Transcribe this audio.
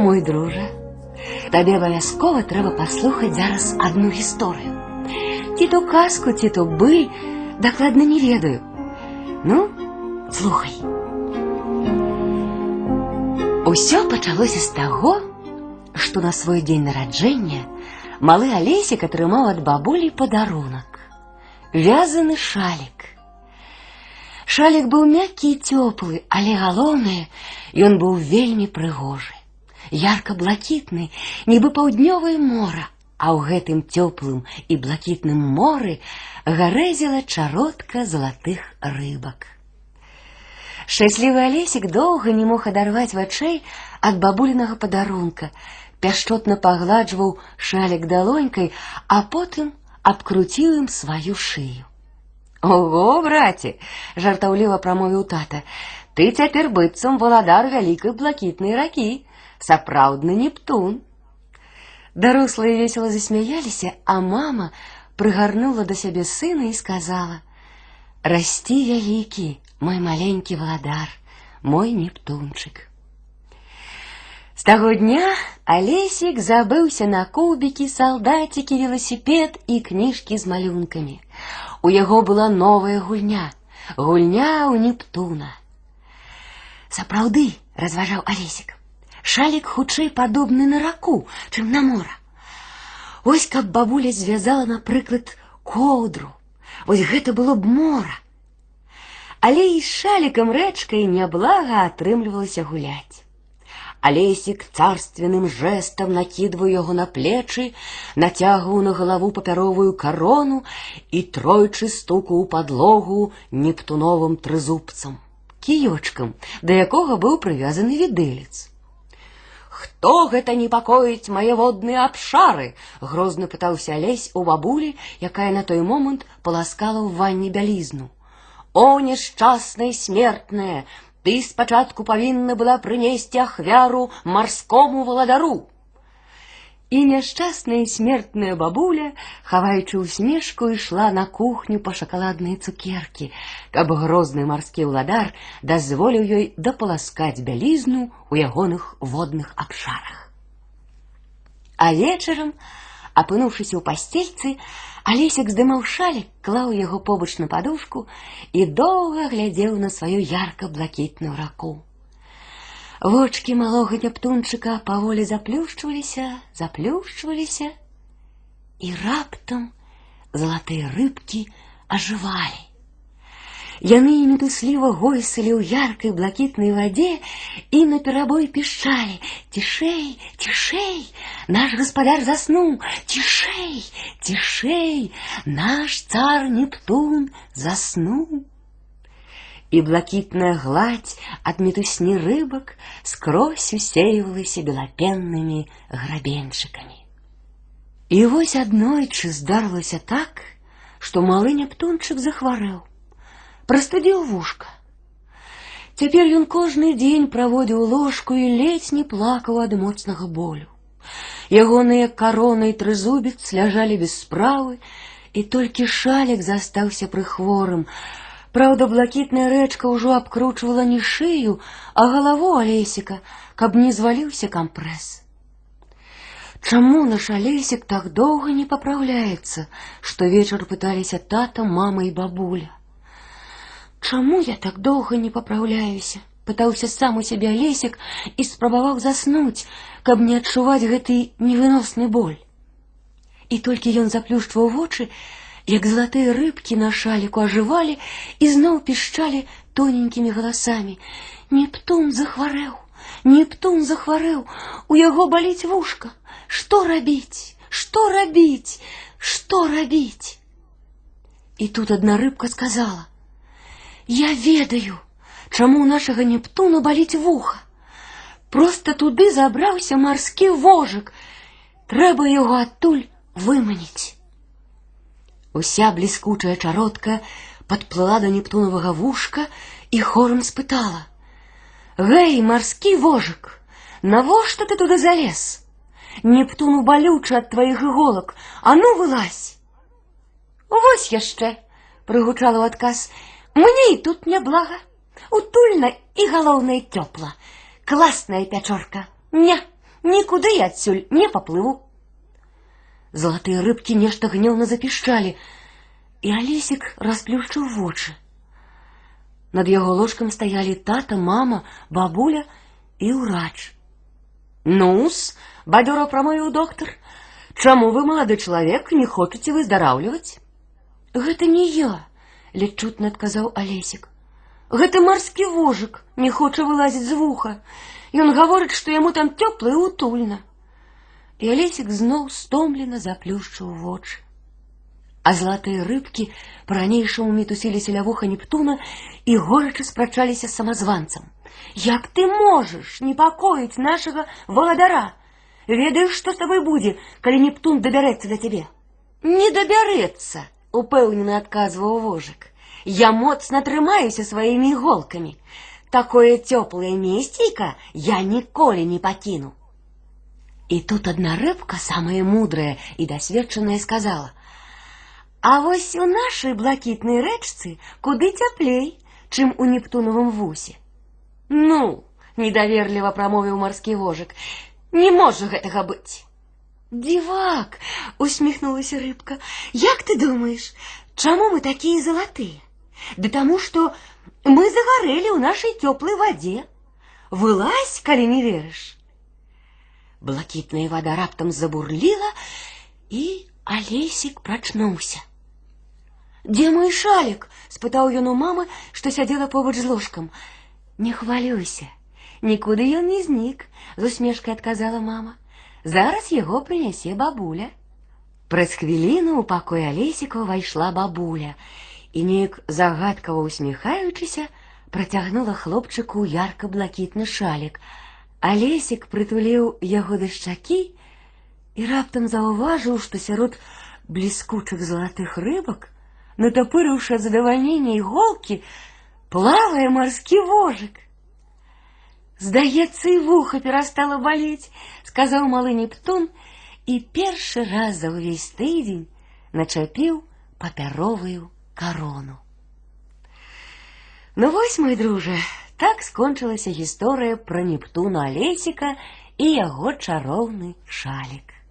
мой друже, табе абавязкова трэба паслухаць зараз адну гісторыю. Ці то казку, ці то быль, дакладна не ведаю. Ну, слухай. Усё пачалося з таго, што на свой дзень нараджэння малы Алесік атрымаў ад бабулі падарунак. Вязаны шалік. Шалік быў мяккі і цёплы, але галоўнае, ён быў вельмі прыгожы. Ярка-блакітны, нібы паўднёвае мора, а ў гэтым цёплым і блакітным моры гарэзіла чародка залатых рыбак. Шчаслівы Алесік доўга не мог адарваць вачэй ад бабулінага падарунка, пяшчотна пагладжваў шалік далонькай, а потым абкруціў ім сваю шыю. Ого, браце, жартаўліва прамовіў тата, ты цяпер быццам валадар вялікай блакітнай ракі, сапраўдны нептун. Дарослыя весела засмяяліся, а мама прыгарнула да сябе сына і сказала: « Расці вялікі, мой маленькі валадар, мой нептунчык. З таго дня Алесік забыўся на кубікі, салдацікі, веласіпед і кніжкі з малюнкамі. У яго была новая гульня, гульня ў Нептуна. Сапраўды, разважаў Алесік, шалік хутчэй падобны на раку, чым на мора. Вось каб бабуля звязала, напрыклад, коўдру, вось гэта было б мора. Але і з шалікам рэчкай няблага атрымлівалася гуляць. Алесік царственным жестом накидываў яго на плечы, нацягваў на галаву папяровую карону і тройчы стукаў у падлогу нептуновым трызубцам, кіёчкам, да якога быў прывязаны відэлец. Хто гэта непакоіць мае водныя абшары? грозна пытаўся алесь у бабулі, якая на той момант паласкала ў ванне бялізну. О, несчастная смертная, ты спачатку павінна была прынесці ахвяру марскому валадару. І няшчасная смертная бабуля, хаваючы ўсмешку, ішла на кухню па шакаладныя цукеркі, каб грозны марскі ўладар дазволіў ёй дапаласкаць бялізну ў ягоных водных абшарах. А вечарам, апынуўшыся ў пасцельцы, Алесік здымаў шалік, клаў яго побач на падушку і доўга глядзеў на сваю ярка-блакітную раку. Вочкі малога няптунчыка паволі заплюшчваліся, заплюшчваліся, і раптам залатыя рыбкі ажывалі. Яны мітусліва гойсалі ў яркай блакітнай вадзе і наперабой пішчалі: цішэй, цішэй, наш гаспадар заснуў, цішэй, цішэй, наш цар Нептун заснуў. І блакітная гладь ад мітусні рыбак скрозь усеивалася белапеннымі грабенчыкамі. І вось аднойчы здарылася так, што малы Нептунчык захварэў прастудзіў вушка. Цяпер ён кожны дзень праводзіў ложку і ледзь не плакаў ад моцнага болю. Ягоныя карона і трызубец ляжалі без справы, і толькі шалік застаўся прыхворым. Праўда, блакітная рэчка ўжо абкручвала не шыю, а галаву алесіка, каб не зваліўся кампрэс. Чаму наш алесік так доўга не папраўляецца, што вечар пыталіся тата, мама і бабуля. Чаму я так доўга не папраўляюся? Пытаўся сам у сябе алесік і спрабаваў заснуць, каб не адчуваць гэты невыносны боль. І толькі ён заплюшчваў вочы, як залатыя рыбкі на шаліку ажывалі і зноў пішчалі тоненькімі галасамі: Нептун захварэў, Нептун захварэў, у яго баліць вушка, што рабіць, што рабіць, што рабіць? І тут адна рыбка сказала: Я ведаю, чаму у нашага Нептуна баліць вуха. Просто туды забраўся марскі вожык. Трэба яго адтуль выманіць. Уся бліскучая чародка падплыла да нептунавага вушка і хорам спытала: « Гэй, марскі вожык, навошта ты туды залез? Нептуну балючы ад тваіх іголак, а ну вылазь. Вось яшчэ, прыгучала ў адказ, мне і тут няблага. Утульна і галоўнае цёпла. Класная пячорка. Не, нікуди я адсюль не паплыву. Золотые рыбки нешта гневно запищали, и Олесик расплющил вочы. Над яго ложкам стаялі тата, мама, бабуля і ўрач. Ну-с, бадёра прамовіў доктар, чаму вы, малады чалавек, не хочаце выздараўліваць? Гэта не я, ледь чутна адказаў Алесік. Гэта марскі вожык не хоча вылазіць з вуха. Ён гаворыць, што яму там цёпла і утульна. І Алесік зноў стомлена заплюшчыў вочы. А золотые рыбкі по-ранейшаму мітусіліся ля вуха Нептуна і горача спрачаліся з самазванцам. Як ты можаш непакоіць нашага валадара? Ведаеш, што з табой будзе, калі Нептун дабярэцца да цябе? Не дабярэцца, упэўнена адказваў вожык. Я моцна трымаюся сваімі іголкамі. Такое цёплае месцейка я ніколі не пакіну. І тут адна рыбка, самая мудрая і дасведчаная, сказала: а вось у нашай блакітнай рэчцы куды цяплей, чым у нептунавым вусе. Ну, недаверліва прамовіў марскі вожык, не можа гэтага быць. Дзівак, усміхнулася рыбка. Як ты думаеш, чаму мы такія залатыя? Да таму, што мы загарэлі ў нашай цёплай вадзе. Вылазь, калі не верыш. Блакітная вада раптам забурліла, і Алесік прачнуўся. Дзе мой шалік? спытаў ён у мамы, што сядзела побач з ложкам. Не хвалюйся, нікуды ён не знік, з усмешкай адказала мама. Зараз яго прынясе бабуля. Праз хвіліну ў пакой алесіка ўвайшла бабуля і неяк загадкава усміхаючыся, працягнула хлопчыку ярка-блакітны шалік. Алесік прытуліў яго да шчакі і раптам заўважыў, што сярод бліскучых залатых рыбак натопыривши от задовольнения иголки, плавая морский вожик. Здаецца, і вуха перастала балець, сказаў малы Нептун і першы раз за ўвесь тыдзень начапіў папяровую карону. Ну вось, мой дружа, так скончылася гісторыя пра Нептуна Алесіка і яго чароўны шалік.